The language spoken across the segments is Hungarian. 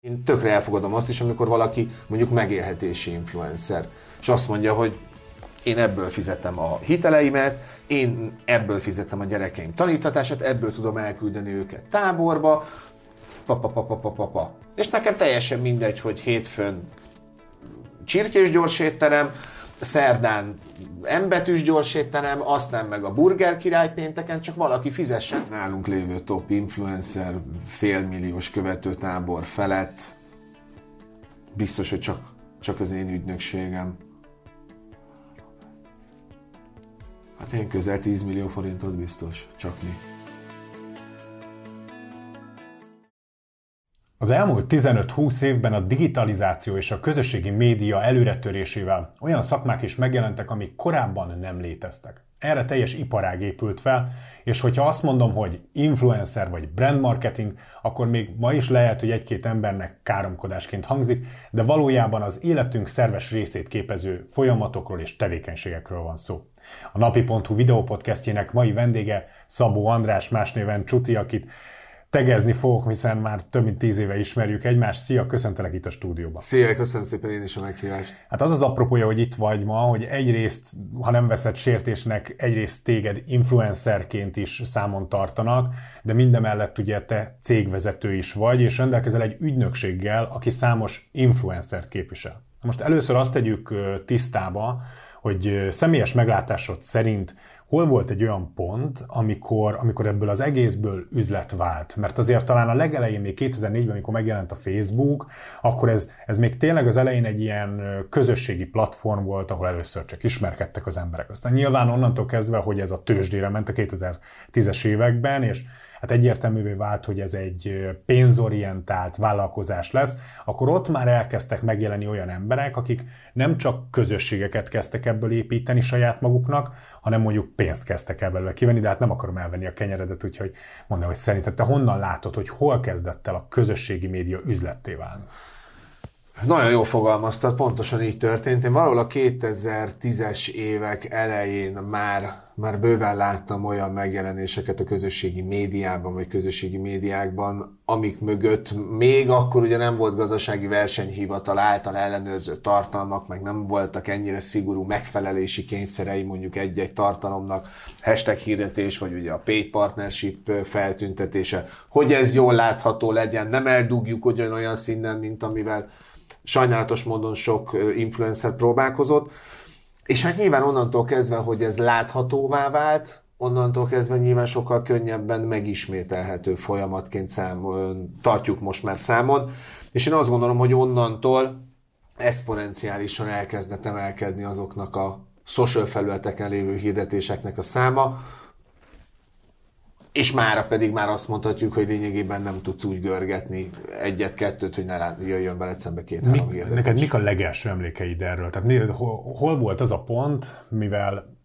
Én tökre elfogadom azt is, amikor valaki mondjuk megélhetési influencer, és azt mondja, hogy én ebből fizetem a hiteleimet, én ebből fizetem a gyerekeim tanítatását, ebből tudom elküldeni őket táborba, pa, pa, pa, pa, pa. És nekem teljesen mindegy, hogy hétfőn csirkés gyorsétterem, szerdán embetűs gyorsétterem, aztán meg a burger király pénteken, csak valaki fizessen. Nálunk lévő top influencer félmilliós követőtábor felett biztos, hogy csak, csak az én ügynökségem. Hát én közel 10 millió forintot biztos, csak mi. Az elmúlt 15-20 évben a digitalizáció és a közösségi média előretörésével olyan szakmák is megjelentek, amik korábban nem léteztek. Erre teljes iparág épült fel, és hogyha azt mondom, hogy influencer vagy brand marketing, akkor még ma is lehet, hogy egy-két embernek káromkodásként hangzik, de valójában az életünk szerves részét képező folyamatokról és tevékenységekről van szó. A napi.hu videópodcastjének mai vendége Szabó András, más néven Csuti, akit tegezni fogok, hiszen már több mint tíz éve ismerjük egymást. Szia, köszöntelek itt a stúdióban. Szia, köszönöm szépen én is a meghívást. Hát az az apropója, hogy itt vagy ma, hogy egyrészt, ha nem veszed sértésnek, egyrészt téged influencerként is számon tartanak, de mindemellett ugye te cégvezető is vagy, és rendelkezel egy ügynökséggel, aki számos influencert képvisel. Most először azt tegyük tisztába, hogy személyes meglátásod szerint hol volt egy olyan pont, amikor, amikor ebből az egészből üzlet vált? Mert azért talán a legelején, még 2004-ben, amikor megjelent a Facebook, akkor ez, ez még tényleg az elején egy ilyen közösségi platform volt, ahol először csak ismerkedtek az emberek. Aztán nyilván onnantól kezdve, hogy ez a tőzsdére ment a 2010-es években, és hát egyértelművé vált, hogy ez egy pénzorientált vállalkozás lesz, akkor ott már elkezdtek megjelenni olyan emberek, akik nem csak közösségeket kezdtek ebből építeni saját maguknak, hanem mondjuk pénzt kezdtek el belőle kivenni, de hát nem akarom elvenni a kenyeredet, úgyhogy mondom, hogy szerinted te honnan látod, hogy hol kezdett el a közösségi média üzletté válni? Nagyon jól fogalmaztad, pontosan így történt. Én valahol a 2010-es évek elején már, már bőven láttam olyan megjelenéseket a közösségi médiában, vagy közösségi médiákban, amik mögött még akkor ugye nem volt gazdasági versenyhivatal által ellenőrző tartalmak, meg nem voltak ennyire szigorú megfelelési kényszerei mondjuk egy-egy tartalomnak, hashtag hirdetés, vagy ugye a paid partnership feltüntetése, hogy ez jól látható legyen, nem eldugjuk olyan szinten, mint amivel sajnálatos módon sok influencer próbálkozott, és hát nyilván onnantól kezdve, hogy ez láthatóvá vált, onnantól kezdve nyilván sokkal könnyebben megismételhető folyamatként szám, tartjuk most már számon, és én azt gondolom, hogy onnantól exponenciálisan elkezdett emelkedni azoknak a social felületeken lévő hirdetéseknek a száma, és mára pedig már azt mondhatjuk, hogy lényegében nem tudsz úgy görgetni egyet-kettőt, hogy ne jöjjön veled szembe két-három Mik, Neked mik a legelső emlékeid erről? Tehát mi, hol, hol volt az a pont, mivel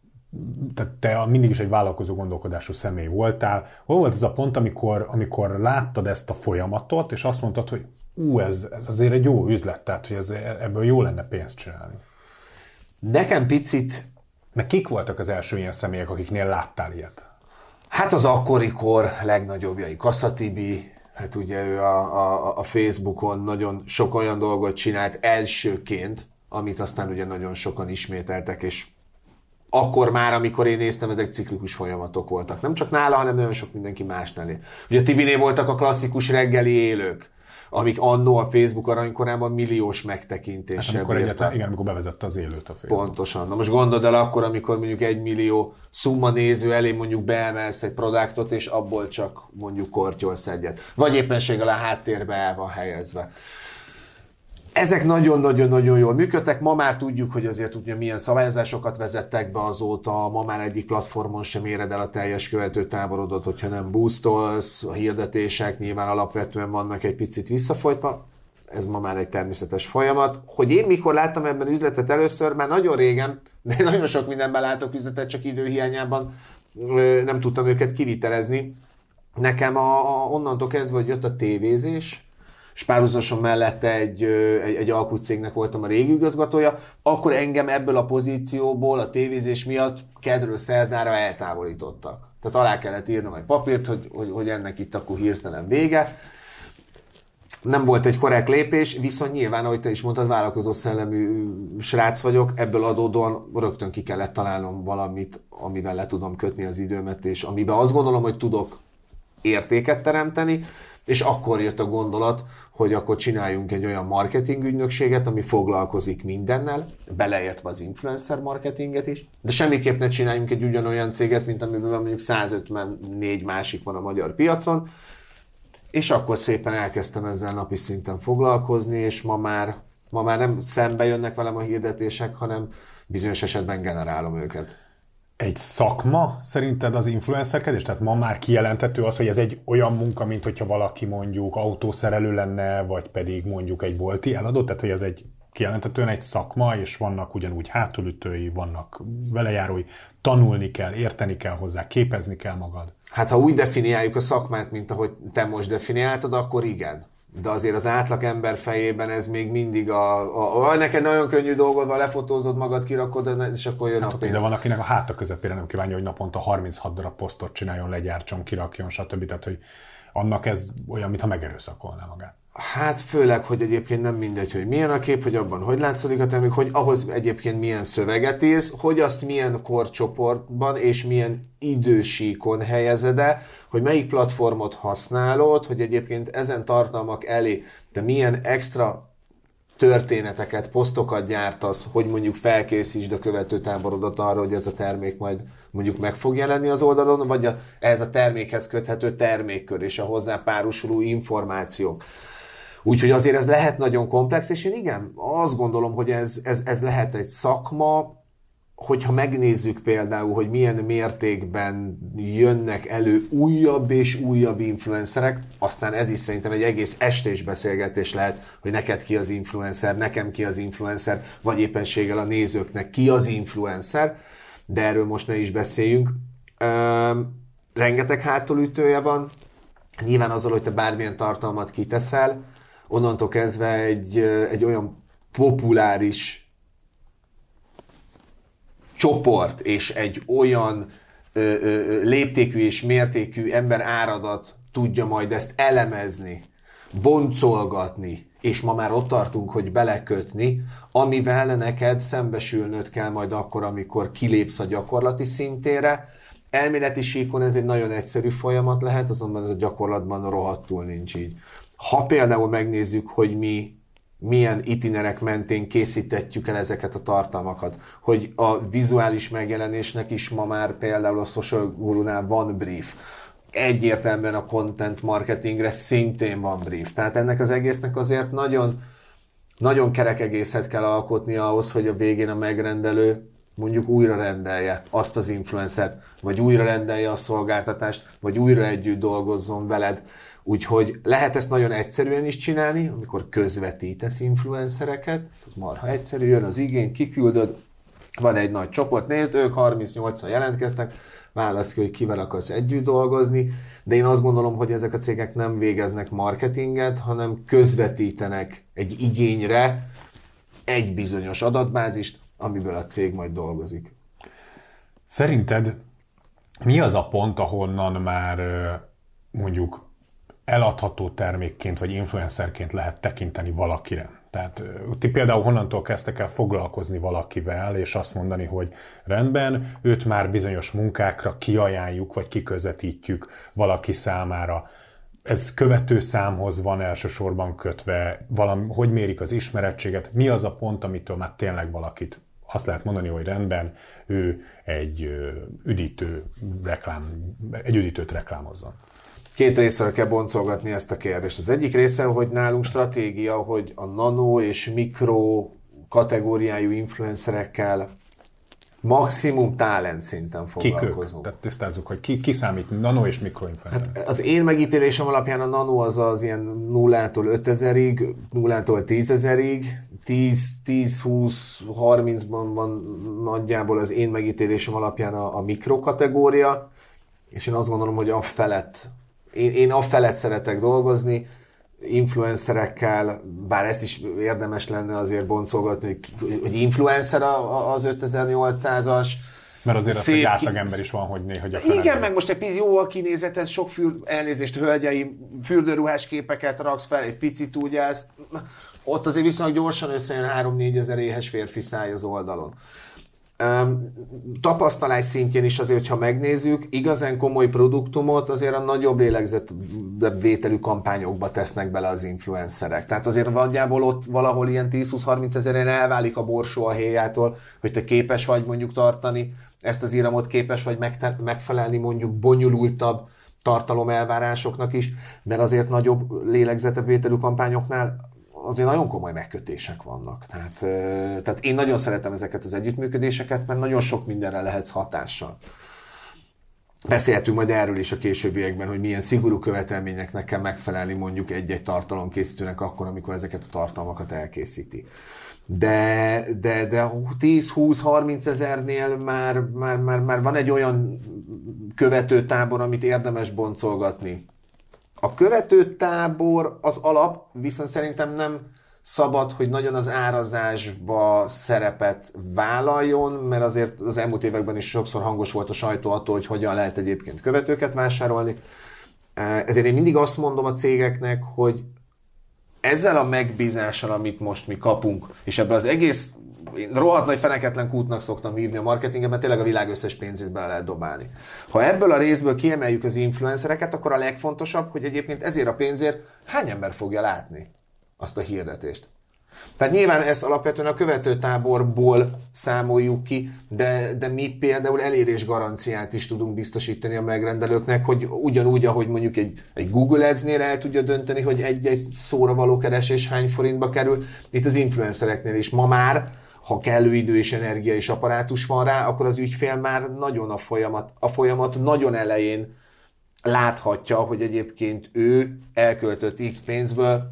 tehát te mindig is egy vállalkozó gondolkodású személy voltál. Hol volt az a pont, amikor, amikor láttad ezt a folyamatot, és azt mondtad, hogy ú, ez, ez azért egy jó üzlet, tehát hogy ez, ebből jó lenne pénzt csinálni? Nekem picit... Meg kik voltak az első ilyen személyek, akiknél láttál ilyet? Hát az akkori kor legnagyobbjai, Kasszatibi, hát ugye ő a, a, a Facebookon nagyon sok olyan dolgot csinált elsőként, amit aztán ugye nagyon sokan ismételtek, és akkor már, amikor én néztem, ezek ciklikus folyamatok voltak. Nem csak nála, hanem nagyon sok mindenki másnál. Ugye a Tibinél voltak a klasszikus reggeli élők, amik annó a Facebook aranykorában milliós megtekintéssel hát amikor egyáltalán, igen, amikor bevezette az élőt a Facebook. Pontosan. Na most gondold el akkor, amikor mondjuk egy millió szumma néző elé mondjuk beemelsz egy produktot, és abból csak mondjuk kortyolsz egyet. Vagy éppenséggel a háttérbe el van helyezve. Ezek nagyon-nagyon-nagyon jól működtek. Ma már tudjuk, hogy azért ugye milyen szabályozásokat vezettek be azóta. Ma már egyik platformon sem éred el a teljes követő táborodat, hogyha nem boostolsz. A hirdetések nyilván alapvetően vannak egy picit visszafolytva. Ez ma már egy természetes folyamat. Hogy én mikor láttam ebben üzletet először, már nagyon régen, de nagyon sok mindenben látok üzletet, csak időhiányában nem tudtam őket kivitelezni. Nekem a, a, onnantól kezdve, hogy jött a tévézés, és párhuzamosan mellette egy, egy, egy alkutcégnek voltam a régi igazgatója, akkor engem ebből a pozícióból a tévézés miatt kedről szerdára eltávolítottak. Tehát alá kellett írnom egy papírt, hogy, hogy, hogy ennek itt akkor hirtelen vége. nem volt egy korrekt lépés, viszont nyilván, ahogy te is mondtad, vállalkozó szellemű srác vagyok, ebből adódóan rögtön ki kellett találnom valamit, amivel le tudom kötni az időmet, és amiben azt gondolom, hogy tudok értéket teremteni, és akkor jött a gondolat, hogy akkor csináljunk egy olyan marketing ügynökséget, ami foglalkozik mindennel, beleértve az influencer marketinget is, de semmiképp ne csináljunk egy ugyanolyan céget, mint amiben mondjuk 154 másik van a magyar piacon, és akkor szépen elkezdtem ezzel napi szinten foglalkozni, és ma már, ma már nem szembe jönnek velem a hirdetések, hanem bizonyos esetben generálom őket. Egy szakma szerinted az influencerkedés? Tehát ma már kijelentető az, hogy ez egy olyan munka, mint hogyha valaki mondjuk autószerelő lenne, vagy pedig mondjuk egy bolti eladó, tehát hogy ez egy kijelentetően egy szakma, és vannak ugyanúgy hátulütői, vannak velejárói, tanulni kell, érteni kell hozzá, képezni kell magad. Hát ha úgy definiáljuk a szakmát, mint ahogy te most definiáltad, akkor igen. De azért az átlag ember fejében ez még mindig a, a, a neked nagyon könnyű dolgod van, lefotózod magad, kirakod, és akkor jön hát, a pénz. De van, akinek a háta közepére nem kívánja, hogy naponta 36 darab posztot csináljon, legyártson, kirakjon, stb. Tehát, hogy annak ez olyan, mintha megerőszakolná magát. Hát főleg, hogy egyébként nem mindegy, hogy milyen a kép, hogy abban hogy látszódik a termék, hogy ahhoz egyébként milyen szöveget írsz, hogy azt milyen korcsoportban és milyen idősíkon helyezed el, hogy melyik platformot használod, hogy egyébként ezen tartalmak elé de milyen extra történeteket, posztokat gyártasz, hogy mondjuk felkészítsd a követő táborodat arra, hogy ez a termék majd mondjuk meg fog jelenni az oldalon, vagy a, ehhez a termékhez köthető termékkör és a hozzá párosuló információk. Úgyhogy azért ez lehet nagyon komplex, és én igen, azt gondolom, hogy ez, ez, ez lehet egy szakma, hogyha megnézzük például, hogy milyen mértékben jönnek elő újabb és újabb influencerek, aztán ez is szerintem egy egész estés beszélgetés lehet, hogy neked ki az influencer, nekem ki az influencer, vagy éppenséggel a nézőknek ki az influencer, de erről most ne is beszéljünk. Üm, rengeteg hátulütője van, nyilván azzal, hogy te bármilyen tartalmat kiteszel, onnantól kezdve egy, egy olyan populáris csoport és egy olyan ö, ö, léptékű és mértékű ember áradat tudja majd ezt elemezni, boncolgatni, és ma már ott tartunk, hogy belekötni, amivel neked szembesülnöd kell majd akkor, amikor kilépsz a gyakorlati szintére. Elméleti síkon ez egy nagyon egyszerű folyamat lehet, azonban ez a gyakorlatban rohadtul nincs így. Ha például megnézzük, hogy mi milyen itinerek mentén készítetjük el ezeket a tartalmakat, hogy a vizuális megjelenésnek is ma már például a Social Guru-nál van brief, egyértelműen a content marketingre szintén van brief. Tehát ennek az egésznek azért nagyon, nagyon kerek egészet kell alkotni ahhoz, hogy a végén a megrendelő mondjuk újra rendelje azt az influencert, vagy újra rendelje a szolgáltatást, vagy újra együtt dolgozzon veled. Úgyhogy lehet ezt nagyon egyszerűen is csinálni, amikor közvetítesz influencereket, marha egyszerű, jön az igény, kiküldöd, van egy nagy csoport, nézd, ők 38-an jelentkeztek, válasz ki, hogy kivel akarsz együtt dolgozni, de én azt gondolom, hogy ezek a cégek nem végeznek marketinget, hanem közvetítenek egy igényre egy bizonyos adatbázist, amiből a cég majd dolgozik. Szerinted mi az a pont, ahonnan már mondjuk eladható termékként vagy influencerként lehet tekinteni valakire. Tehát ti például honnantól kezdtek el foglalkozni valakivel, és azt mondani, hogy rendben, őt már bizonyos munkákra kiajánljuk, vagy kiközvetítjük valaki számára. Ez követő számhoz van elsősorban kötve, valami, hogy mérik az ismerettséget, mi az a pont, amitől már tényleg valakit azt lehet mondani, hogy rendben, ő egy üdítő reklám, egy üdítőt reklámozzon. Két részről kell boncolgatni ezt a kérdést. Az egyik része, hogy nálunk stratégia, hogy a nano és mikro kategóriájú influencerekkel maximum talent szinten foglalkozunk. Kik? Tehát tisztázzuk, hogy ki, ki számít nano és mikroinfluencer. Hát az én megítélésem alapján a nano az az ilyen 0-tól 5000-ig, 0-tól 10.000-ig, 10-20-30-ban van nagyjából az én megítélésem alapján a, a mikrokategória, és én azt gondolom, hogy a felett én, én a felett szeretek dolgozni, influencerekkel, bár ezt is érdemes lenne azért boncolgatni, hogy, hogy influencer az 5800-as, Mert azért az, hogy átlag ember is van, hogy néha gyakorlatilag. Igen, meg most egy picit jó a kinézetet, sok fül, elnézést, hölgyei, fürdőruhás képeket raksz fel, egy picit úgy ezt, ott azért viszonylag gyorsan összejön 3-4 ezer éhes férfi száj az oldalon. Um, tapasztalás szintjén is azért, hogyha megnézzük, igazán komoly produktumot azért a nagyobb vételű kampányokba tesznek bele az influencerek. Tehát azért nagyjából ott valahol ilyen 10-20-30 ezeren elválik a borsó a héjától, hogy te képes vagy mondjuk tartani ezt az íramot, képes vagy megfelelni mondjuk bonyolultabb tartalom elvárásoknak is, mert azért nagyobb lélegzetebb kampányoknál azért nagyon komoly megkötések vannak. Tehát, tehát én nagyon szeretem ezeket az együttműködéseket, mert nagyon sok mindenre lehetsz hatással. Beszélhetünk majd erről is a későbbiekben, hogy milyen szigorú követelményeknek kell megfelelni mondjuk egy-egy tartalomkészítőnek akkor, amikor ezeket a tartalmakat elkészíti. De, de, de 10-20-30 ezernél már, már, már, már van egy olyan követőtábor, amit érdemes boncolgatni a követőtábor az alap, viszont szerintem nem szabad, hogy nagyon az árazásba szerepet vállaljon, mert azért az elmúlt években is sokszor hangos volt a sajtó attól, hogy hogyan lehet egyébként követőket vásárolni. Ezért én mindig azt mondom a cégeknek, hogy ezzel a megbízással, amit most mi kapunk, és ebből az egész én rohadt nagy feneketlen kútnak szoktam hívni a marketinget, mert tényleg a világ összes pénzét bele lehet dobálni. Ha ebből a részből kiemeljük az influencereket, akkor a legfontosabb, hogy egyébként ezért a pénzért hány ember fogja látni azt a hirdetést. Tehát nyilván ezt alapvetően a követőtáborból számoljuk ki, de, de mi például elérés garanciát is tudunk biztosítani a megrendelőknek, hogy ugyanúgy, ahogy mondjuk egy, egy Google Ads-nél el tudja dönteni, hogy egy-egy szóra való keresés hány forintba kerül, itt az influencereknél is ma már ha kellő idő és energia és apparátus van rá, akkor az ügyfél már nagyon a folyamat, a folyamat nagyon elején láthatja, hogy egyébként ő elköltött X pénzből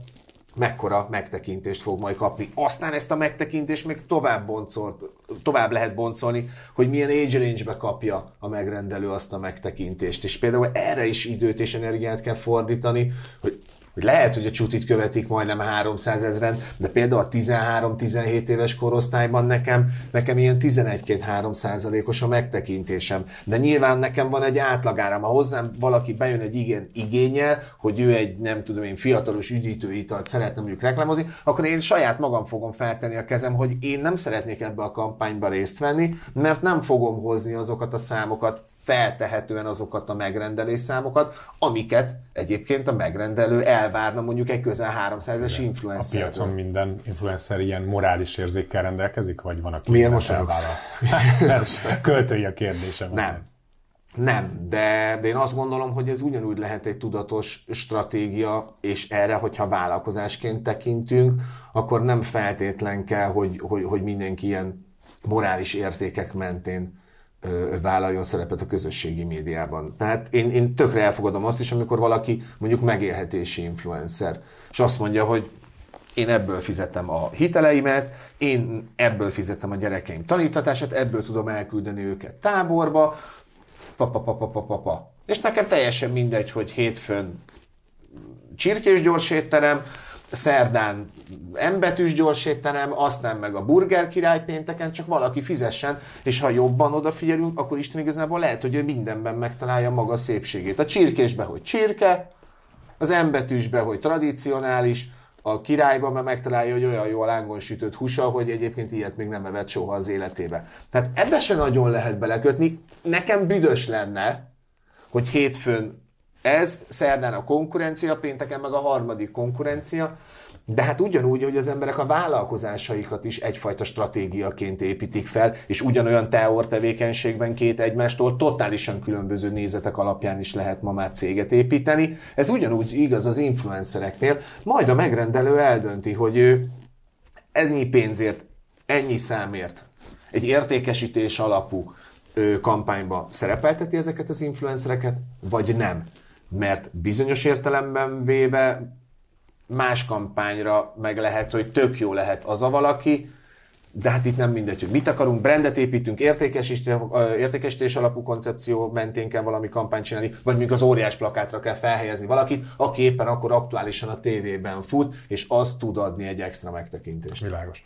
mekkora megtekintést fog majd kapni. Aztán ezt a megtekintést még tovább, boncolt, tovább lehet boncolni, hogy milyen age range-be kapja a megrendelő azt a megtekintést. És például erre is időt és energiát kell fordítani, hogy hogy lehet, hogy a csutit követik majdnem 300 ezeren, de például a 13-17 éves korosztályban nekem, nekem ilyen 11-3 százalékos a megtekintésem. De nyilván nekem van egy átlagáram. Ha hozzám valaki bejön egy igen igényel, hogy ő egy nem tudom én fiatalos üdítőitalt szeretne mondjuk reklámozni, akkor én saját magam fogom feltenni a kezem, hogy én nem szeretnék ebbe a kampányba részt venni, mert nem fogom hozni azokat a számokat, feltehetően azokat a megrendelés számokat, amiket egyébként a megrendelő elvárna mondjuk egy közel 300 es influencer. A piacon minden influencer ilyen morális érzékkel rendelkezik, vagy van, aki Miért most Költői a kérdésem. Nem. Nem, de, de én azt gondolom, hogy ez ugyanúgy lehet egy tudatos stratégia, és erre, hogyha vállalkozásként tekintünk, akkor nem feltétlen kell, hogy, hogy, hogy mindenki ilyen morális értékek mentén vállaljon szerepet a közösségi médiában. Tehát én, én tökre elfogadom azt is, amikor valaki mondjuk megélhetési influencer, és azt mondja, hogy én ebből fizetem a hiteleimet, én ebből fizetem a gyerekeim tanítatását, ebből tudom elküldeni őket táborba, pa, pa, pa, pa, pa, pa, pa. És nekem teljesen mindegy, hogy hétfőn csirkés gyors étterem, szerdán embetűs gyors étterem, aztán meg a burger király pénteken, csak valaki fizessen, és ha jobban odafigyelünk, akkor Isten igazából lehet, hogy ő mindenben megtalálja maga szépségét. A csirkésbe, hogy csirke, az embetűsbe, hogy tradicionális, a királyban már megtalálja, hogy olyan jó a lángon sütött húsa, hogy egyébként ilyet még nem evett soha az életébe. Tehát ebbe se nagyon lehet belekötni. Nekem büdös lenne, hogy hétfőn ez, szerdán a konkurencia, pénteken meg a harmadik konkurencia, de hát ugyanúgy, hogy az emberek a vállalkozásaikat is egyfajta stratégiaként építik fel, és ugyanolyan teor tevékenységben két egymástól totálisan különböző nézetek alapján is lehet ma már céget építeni. Ez ugyanúgy igaz az influencereknél, majd a megrendelő eldönti, hogy ő ennyi pénzért, ennyi számért, egy értékesítés alapú kampányba szerepelteti ezeket az influencereket, vagy nem mert bizonyos értelemben véve más kampányra meg lehet, hogy tök jó lehet az a valaki, de hát itt nem mindegy, hogy mit akarunk, brandet építünk, értékesítés, alapú koncepció mentén kell valami kampányt csinálni, vagy még az óriás plakátra kell felhelyezni valakit, aki éppen akkor aktuálisan a tévében fut, és az tud adni egy extra megtekintést. Világos.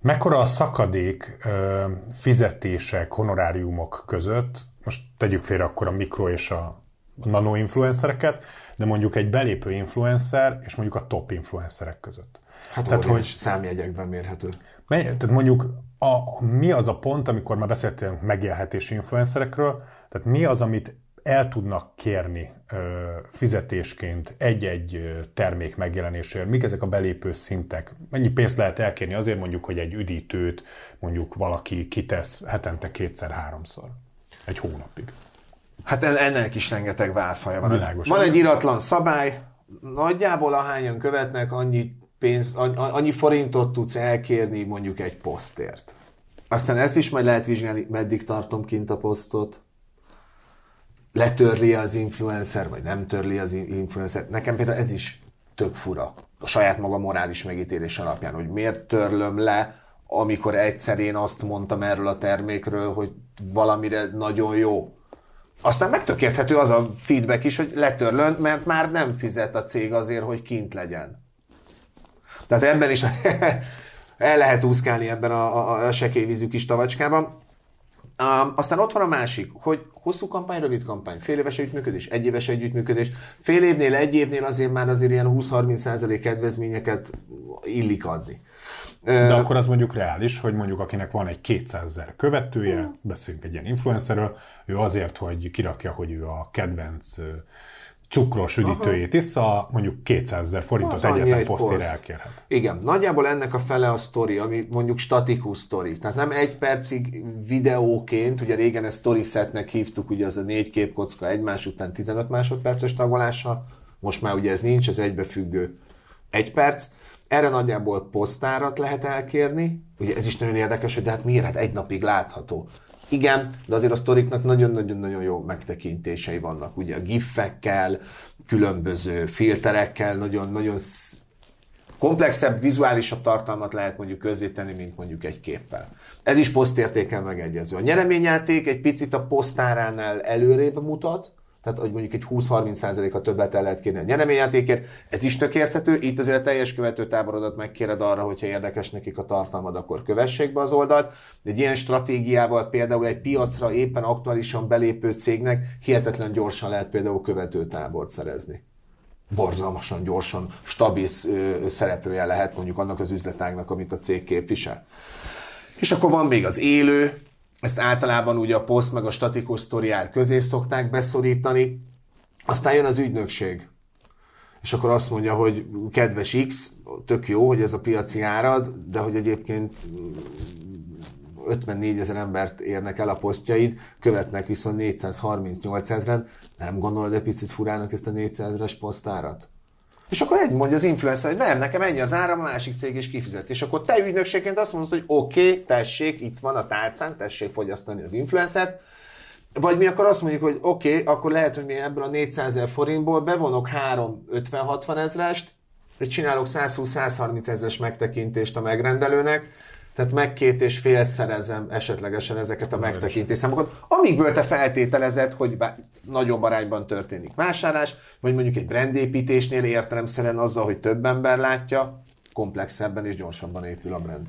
Mekkora a szakadék fizetések, honoráriumok között, most tegyük félre akkor a mikro és a nano influencereket, de mondjuk egy belépő influencer és mondjuk a top influencerek között. Hát tehát, hogy számjegyekben mérhető. Mely, tehát mondjuk a, mi az a pont, amikor már beszéltünk megélhetési influencerekről, tehát mi az, amit el tudnak kérni ö, fizetésként egy-egy termék megjelenésért, mik ezek a belépő szintek, mennyi pénzt lehet elkérni azért mondjuk, hogy egy üdítőt mondjuk valaki kitesz hetente kétszer-háromszor, egy hónapig. Hát ennek is rengeteg válfaja van. Van egy iratlan szabály, nagyjából ahányan követnek, annyi, pénz, annyi forintot tudsz elkérni mondjuk egy posztért. Aztán ezt is majd lehet vizsgálni, meddig tartom kint a posztot, letörli az influencer, vagy nem törli az influencer. Nekem például ez is tök fura. A saját maga morális megítélés alapján, hogy miért törlöm le, amikor egyszer én azt mondtam erről a termékről, hogy valamire nagyon jó. Aztán megtökérthető az a feedback is, hogy letörlön, mert már nem fizet a cég azért, hogy kint legyen. Tehát ebben is el lehet úszkálni ebben a, a, a sekélyvízű kis tavacskában. Um, aztán ott van a másik, hogy hosszú kampány, rövid kampány, fél éves együttműködés, egy éves együttműködés, fél évnél, egy évnél azért már azért ilyen 20-30% kedvezményeket illik adni. De akkor az mondjuk reális, hogy mondjuk akinek van egy 200 ezer követője, uh, beszélünk egy ilyen influencerről, ő azért, hogy kirakja, hogy ő a kedvenc cukros üdítőjétissza, mondjuk 200 ezer forintot egyetlen posztért elkérhet. Igen, nagyjából ennek a fele a sztori, ami mondjuk statikus sztori. Tehát nem egy percig videóként, ugye régen ezt story setnek hívtuk, ugye az a négy képkocka egymás után 15 másodperces tagolással, most már ugye ez nincs, ez egybefüggő egy perc. Erre nagyjából posztárat lehet elkérni, ugye ez is nagyon érdekes, hogy de hát miért? Hát egy napig látható. Igen, de azért a sztoriknak nagyon-nagyon-nagyon jó megtekintései vannak. Ugye a gifekkel, különböző filterekkel, nagyon-nagyon komplexebb, vizuálisabb tartalmat lehet mondjuk közzétenni, mint mondjuk egy képpel. Ez is posztértéken megegyező. A nyereményjáték egy picit a posztáránál előrébb mutat, tehát hogy mondjuk egy 20-30%-a többet el lehet kérni a nyereményjátékért, ez is tök érthető, itt azért a teljes követő táborodat megkéred arra, hogyha érdekes nekik a tartalmad, akkor kövessék be az oldalt. Egy ilyen stratégiával például egy piacra éppen aktuálisan belépő cégnek hihetetlen gyorsan lehet például követőtábort szerezni borzalmasan gyorsan, stabil szereplője lehet mondjuk annak az üzletágnak, amit a cég képvisel. És akkor van még az élő, ezt általában ugye a poszt meg a statikus sztoriár közé szokták beszorítani, aztán jön az ügynökség. És akkor azt mondja, hogy kedves X, tök jó, hogy ez a piaci árad, de hogy egyébként 54 ezer embert érnek el a posztjaid, követnek viszont 438 ezeren, nem gondolod egy picit furának ezt a 400 ezeres posztárat? És akkor egy mondja az influencer, hogy nem, nekem ennyi az ára, a másik cég is kifizet. És akkor te ügynökségként azt mondod, hogy oké, okay, tessék, itt van a tárcán, tessék fogyasztani az influencert, vagy mi akkor azt mondjuk, hogy oké, okay, akkor lehet, hogy mi ebből a 400 ezer forintból bevonok 3 50-60 ezrest, és csinálok 120-130 ezeres megtekintést a megrendelőnek, tehát meg két és fél szerezem esetlegesen ezeket a megtekintés számokat, amikből te feltételezed, hogy nagyobb arányban történik vásárlás, vagy mondjuk egy brandépítésnél értelemszerűen azzal, hogy több ember látja, komplexebben és gyorsabban épül a brand.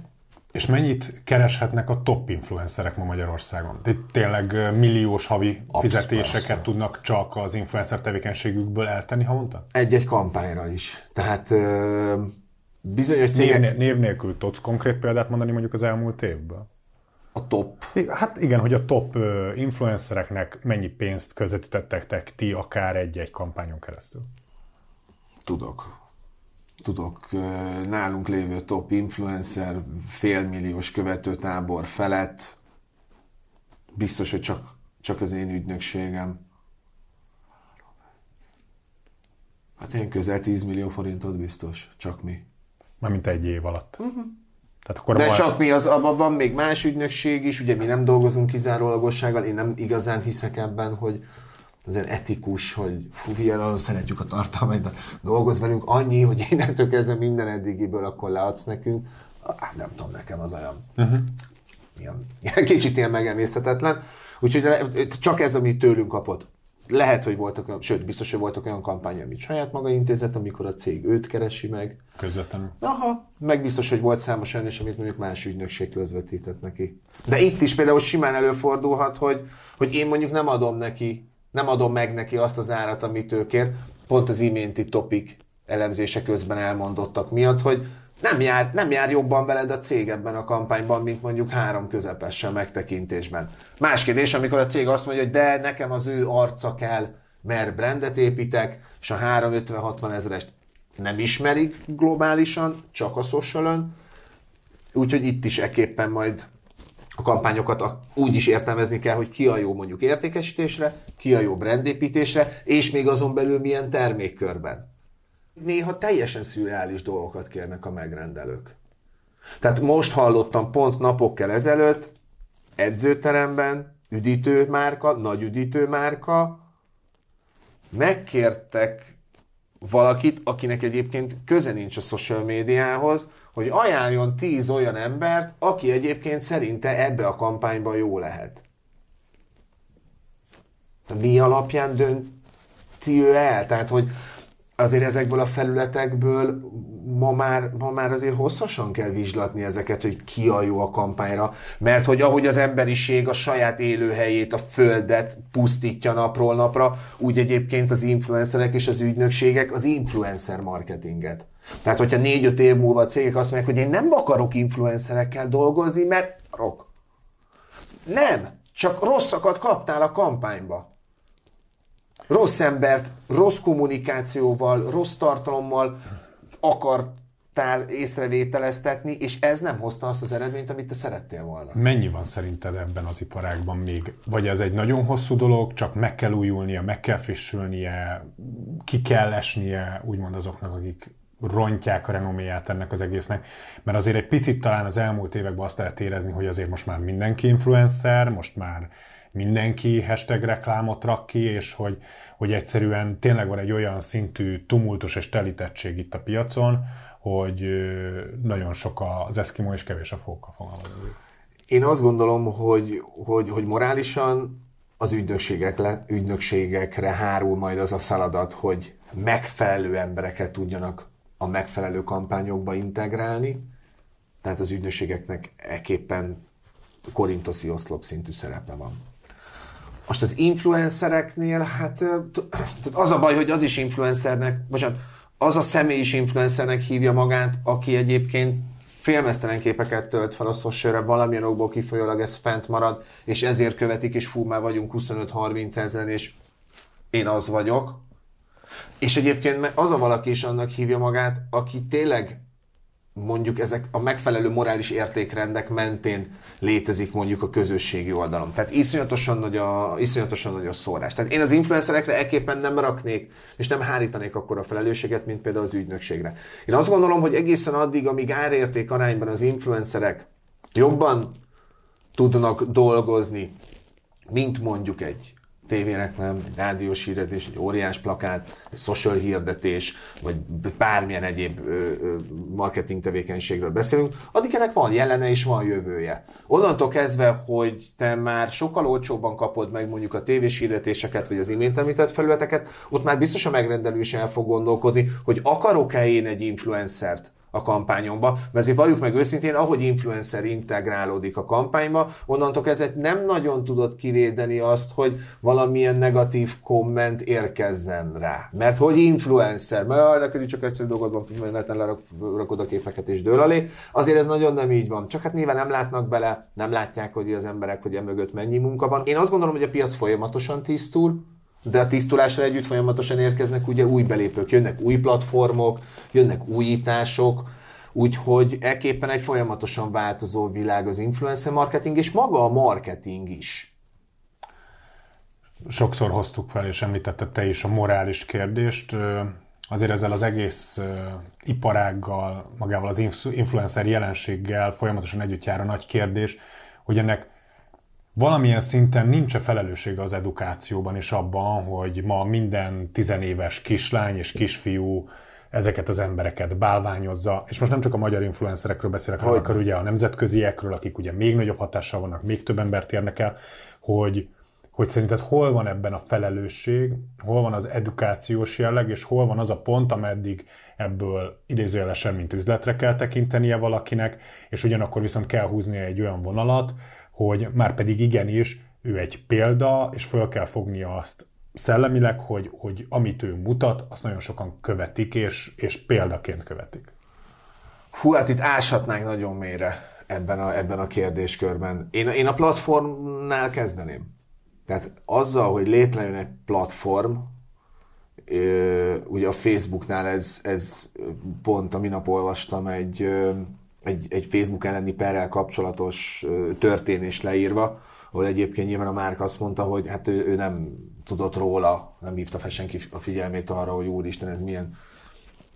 És mennyit kereshetnek a top influencerek ma Magyarországon? Itt tényleg milliós havi Absz, fizetéseket persze. tudnak csak az influencer tevékenységükből eltenni havonta? Egy-egy kampányra is. Tehát bizonyos cégek... Név, név nélkül tudsz konkrét példát mondani mondjuk az elmúlt évből? A top? Hát igen, hogy a top influencereknek mennyi pénzt közvetítettek ti akár egy-egy kampányon keresztül? Tudok. Tudok. Nálunk lévő top influencer félmilliós követőtábor felett biztos, hogy csak, csak az én ügynökségem. Hát én közel 10 millió forintot biztos, csak mi. Mármint egy év alatt. Uh-huh. Tehát akkor De majd... csak mi, az, abban van még más ügynökség is, ugye mi nem dolgozunk kizárólagossággal, én nem igazán hiszek ebben, hogy azért etikus, hogy fú, ilyen, szeretjük a tartalmait, de dolgoz velünk annyi, hogy innentől kezdve minden eddigiből akkor leadsz nekünk. Ah, nem tudom, nekem az olyan, uh-huh. ilyen, ilyen kicsit ilyen megemészhetetlen. Úgyhogy csak ez, amit tőlünk kapott. Lehet, hogy voltak olyan, sőt, biztos, hogy voltak olyan kampány, amit saját maga intézett, amikor a cég őt keresi meg. Közvetlenül. Aha, meg biztos, hogy volt számos olyan is, amit mondjuk más ügynökség közvetített neki. De itt is például simán előfordulhat, hogy, hogy én mondjuk nem adom neki, nem adom meg neki azt az árat, amit ő kér, pont az iménti topik elemzése közben elmondottak miatt, hogy nem jár, nem jár jobban veled a cég ebben a kampányban, mint mondjuk három közepesen megtekintésben. Más kérdés, amikor a cég azt mondja, hogy de nekem az ő arca kell, mert brandet építek, és a 350-60 ezerest nem ismerik globálisan, csak a social Úgyhogy itt is eképpen majd a kampányokat úgy is értelmezni kell, hogy ki a jó mondjuk értékesítésre, ki a jó brandépítésre, és még azon belül milyen termékkörben néha teljesen szürreális dolgokat kérnek a megrendelők. Tehát most hallottam pont napokkal ezelőtt, edzőteremben, üdítőmárka, nagy üdítőmárka, megkértek valakit, akinek egyébként köze nincs a social médiához, hogy ajánljon tíz olyan embert, aki egyébként szerinte ebbe a kampányban jó lehet. Mi alapján dönti ő el? Tehát, hogy azért ezekből a felületekből ma már, ma már azért hosszasan kell vizslatni ezeket, hogy ki a jó a kampányra, mert hogy ahogy az emberiség a saját élőhelyét, a földet pusztítja napról napra, úgy egyébként az influencerek és az ügynökségek az influencer marketinget. Tehát, hogyha négy-öt év múlva a cégek azt mondják, hogy én nem akarok influencerekkel dolgozni, mert rok. Nem, csak rosszakat kaptál a kampányba rossz embert, rossz kommunikációval, rossz tartalommal akartál észrevételeztetni, és ez nem hozta azt az eredményt, amit te szerettél volna. Mennyi van szerinted ebben az iparágban még? Vagy ez egy nagyon hosszú dolog, csak meg kell újulnia, meg kell frissülnie, ki kell esnie, úgymond azoknak, akik rontják a renoméját ennek az egésznek, mert azért egy picit talán az elmúlt években azt lehet érezni, hogy azért most már mindenki influencer, most már mindenki hashtag reklámot rak ki, és hogy, hogy egyszerűen tényleg van egy olyan szintű tumultus és telítettség itt a piacon, hogy nagyon sok az eszkimó és kevés a fóka fogalmazódik. Én azt gondolom, hogy, hogy, hogy morálisan az ügynökségek ügynökségekre hárul majd az a feladat, hogy megfelelő embereket tudjanak a megfelelő kampányokba integrálni, tehát az ügynökségeknek eképpen korintoszi oszlop szintű szerepe van. Most az influencereknél, hát az a baj, hogy az is influencernek, bocsánat, az a személy is influencernek hívja magát, aki egyébként félmeztelen képeket tölt fel a social valamilyen okból kifolyólag ez fent marad, és ezért követik, és fú, már vagyunk 25-30 ezeren, és én az vagyok. És egyébként az a valaki is annak hívja magát, aki tényleg mondjuk ezek a megfelelő morális értékrendek mentén létezik mondjuk a közösségi oldalon. Tehát iszonyatosan nagy a, iszonyatosan nagy a szórás. Tehát én az influencerekre ekképpen nem raknék, és nem hárítanék akkor a felelősséget, mint például az ügynökségre. Én azt gondolom, hogy egészen addig, amíg árérték arányban az influencerek jobban tudnak dolgozni, mint mondjuk egy tévéreklám, egy rádiós hirdetés, egy óriás plakát, egy social hirdetés, vagy bármilyen egyéb marketing tevékenységről beszélünk, addig ennek van jelene és van jövője. Onnantól kezdve, hogy te már sokkal olcsóbban kapod meg mondjuk a tévés hirdetéseket, vagy az imént említett felületeket, ott már biztos a megrendelő is el fog gondolkodni, hogy akarok-e én egy influencert, a kampányomba, mert azért valljuk meg őszintén, ahogy influencer integrálódik a kampányba, onnantól kezdve nem nagyon tudod kivédeni azt, hogy valamilyen negatív komment érkezzen rá. Mert hogy influencer, mert neked csak egyszerű dolgod van, neten lerakod a képeket és dől alé, azért ez nagyon nem így van. Csak hát nyilván nem látnak bele, nem látják, hogy az emberek, hogy emögött mennyi munka van. Én azt gondolom, hogy a piac folyamatosan tisztul, de a tisztulásra együtt folyamatosan érkeznek ugye új belépők, jönnek új platformok, jönnek újítások, úgyhogy ekképpen egy folyamatosan változó világ az influencer marketing, és maga a marketing is. Sokszor hoztuk fel, és említette te is a morális kérdést. Azért ezzel az egész iparággal, magával az influencer jelenséggel folyamatosan együtt jár a nagy kérdés, hogy ennek valamilyen szinten nincs a felelőssége az edukációban és abban, hogy ma minden tizenéves kislány és kisfiú ezeket az embereket bálványozza, és most nem csak a magyar influencerekről beszélek, hanem akkor ugye a nemzetköziekről, akik ugye még nagyobb hatással vannak, még több embert érnek el, hogy, hogy szerinted hol van ebben a felelősség, hol van az edukációs jelleg, és hol van az a pont, ameddig ebből idézőjelesen, mint üzletre kell tekintenie valakinek, és ugyanakkor viszont kell húznia egy olyan vonalat, hogy már pedig igenis ő egy példa, és föl kell fognia azt szellemileg, hogy, hogy amit ő mutat, azt nagyon sokan követik, és, és példaként követik. Hú, hát itt áshatnánk nagyon mélyre ebben a, ebben a kérdéskörben. Én, én a platformnál kezdeném. Tehát azzal, hogy létrejön egy platform, ugye a Facebooknál ez, ez pont a minap olvastam egy, egy, egy Facebook elleni perrel kapcsolatos történés leírva, ahol egyébként nyilván a Márk azt mondta, hogy hát ő, ő nem tudott róla, nem hívta fel senki a figyelmét arra, hogy úristen, ez milyen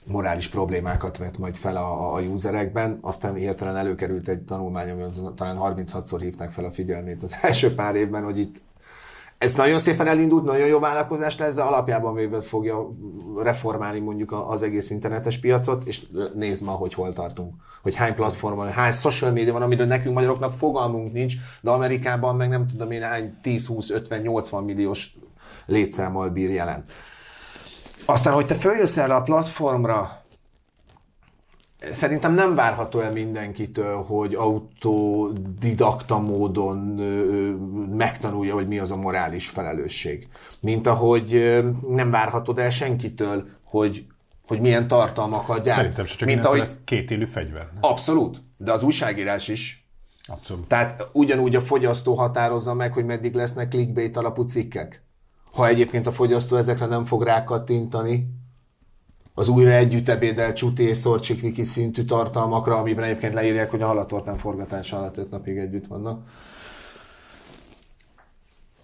morális problémákat vet majd fel a, a userekben. Aztán hirtelen előkerült egy tanulmány, ami talán 36-szor hívták fel a figyelmét az első pár évben, hogy itt ez nagyon szépen elindult, nagyon jó vállalkozás lesz, de alapjában véve fogja reformálni mondjuk az egész internetes piacot, és nézd ma, hogy hol tartunk. Hogy hány platform van, hány social media van, amiről nekünk magyaroknak fogalmunk nincs, de Amerikában meg nem tudom én hány 10, 20, 50, 80 milliós létszámmal bír jelen. Aztán, hogy te följössz erre a platformra, Szerintem nem várható el mindenkitől, hogy autodidakta módon megtanulja, hogy mi az a morális felelősség. Mint ahogy nem várhatod el senkitől, hogy, hogy milyen tartalmakat gyárt. Szerintem se csak Mint ahogy... ez két élő fegyver. Abszolút, de az újságírás is. Abszolút. Tehát ugyanúgy a fogyasztó határozza meg, hogy meddig lesznek clickbait alapú cikkek. Ha egyébként a fogyasztó ezekre nem fog rákattintani, az újra együtt ebédel csuti szorcsikviki szintű tartalmakra, amiben egyébként leírják, hogy a halatortán forgatás alatt öt napig együtt vannak.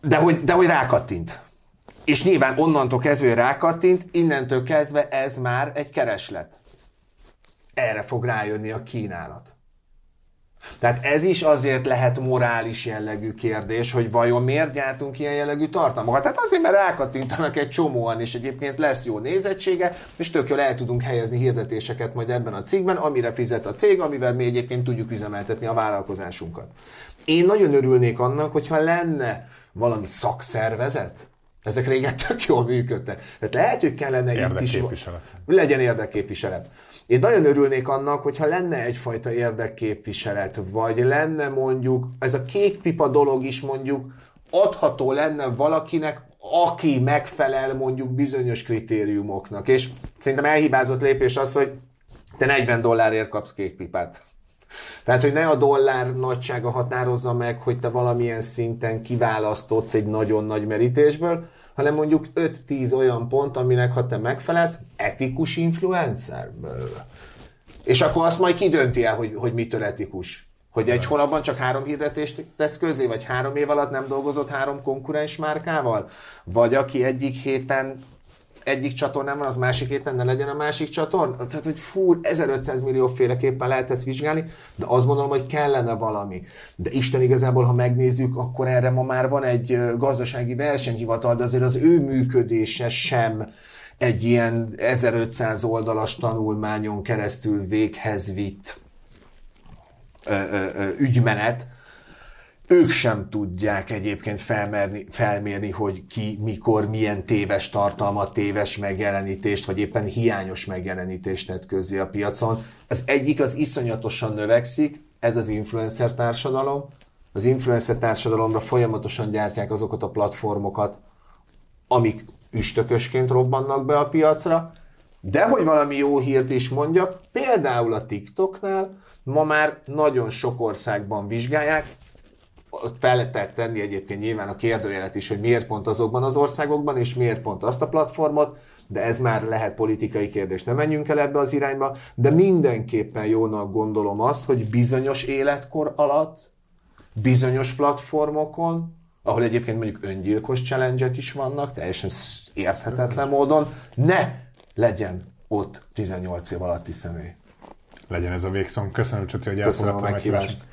De hogy, de hogy rákattint. És nyilván onnantól kezdve rákattint, innentől kezdve ez már egy kereslet. Erre fog rájönni a kínálat. Tehát ez is azért lehet morális jellegű kérdés, hogy vajon miért gyártunk ilyen jellegű tartalmakat. Tehát azért, mert rákattintanak egy csomóan, és egyébként lesz jó nézettsége, és tök jól el tudunk helyezni hirdetéseket majd ebben a cikkben, amire fizet a cég, amivel mi egyébként tudjuk üzemeltetni a vállalkozásunkat. Én nagyon örülnék annak, hogyha lenne valami szakszervezet, ezek régen tök jól működtek. Tehát lehet, hogy kellene itt is... Legyen érdekképviselet. Én nagyon örülnék annak, hogyha lenne egyfajta érdekképviselet, vagy lenne mondjuk, ez a kék pipa dolog is mondjuk adható lenne valakinek, aki megfelel mondjuk bizonyos kritériumoknak. És szerintem elhibázott lépés az, hogy te 40 dollárért kapsz kék pipát. Tehát, hogy ne a dollár nagysága határozza meg, hogy te valamilyen szinten kiválasztodsz egy nagyon nagy merítésből, hanem mondjuk 5-10 olyan pont, aminek ha te megfelelsz, etikus influencer. És akkor azt majd kidönti el, hogy, hogy mitől etikus. Hogy egy hónapban csak három hirdetést tesz közé, vagy három év alatt nem dolgozott három konkurens márkával? Vagy aki egyik héten egyik csatornán van, az másik héten ne legyen a másik csatorn. Tehát, hogy fú, 1500 millió féleképpen lehet ezt vizsgálni, de azt gondolom, hogy kellene valami. De Isten igazából, ha megnézzük, akkor erre ma már van egy gazdasági versenyhivatal, de azért az ő működése sem egy ilyen 1500 oldalas tanulmányon keresztül véghez vitt ügymenet, ők sem tudják egyébként felmerni, felmérni, hogy ki, mikor, milyen téves tartalmat, téves megjelenítést, vagy éppen hiányos megjelenítést tett közé a piacon. Az egyik az iszonyatosan növekszik, ez az influencer társadalom. Az influencer társadalomra folyamatosan gyártják azokat a platformokat, amik üstökösként robbannak be a piacra, de hogy valami jó hírt is mondjak, például a TikToknál ma már nagyon sok országban vizsgálják, ott fel lehet tenni egyébként nyilván a kérdőjelet is, hogy miért pont azokban az országokban, és miért pont azt a platformot, de ez már lehet politikai kérdés, nem menjünk el ebbe az irányba, de mindenképpen jónak gondolom azt, hogy bizonyos életkor alatt, bizonyos platformokon, ahol egyébként mondjuk öngyilkos challenge is vannak, teljesen érthetetlen módon, ne legyen ott 18 év alatti személy. Legyen ez a végszom. Köszönöm, Csati, hogy elfogadtam a meghívást.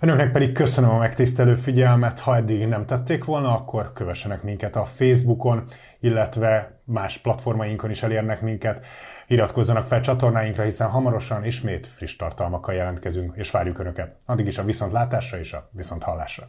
Önöknek pedig köszönöm a megtisztelő figyelmet, ha eddig nem tették volna, akkor kövessenek minket a Facebookon, illetve más platformainkon is elérnek minket. Iratkozzanak fel csatornáinkra, hiszen hamarosan ismét friss tartalmakkal jelentkezünk, és várjuk Önöket. Addig is a viszontlátásra és a viszonthallásra.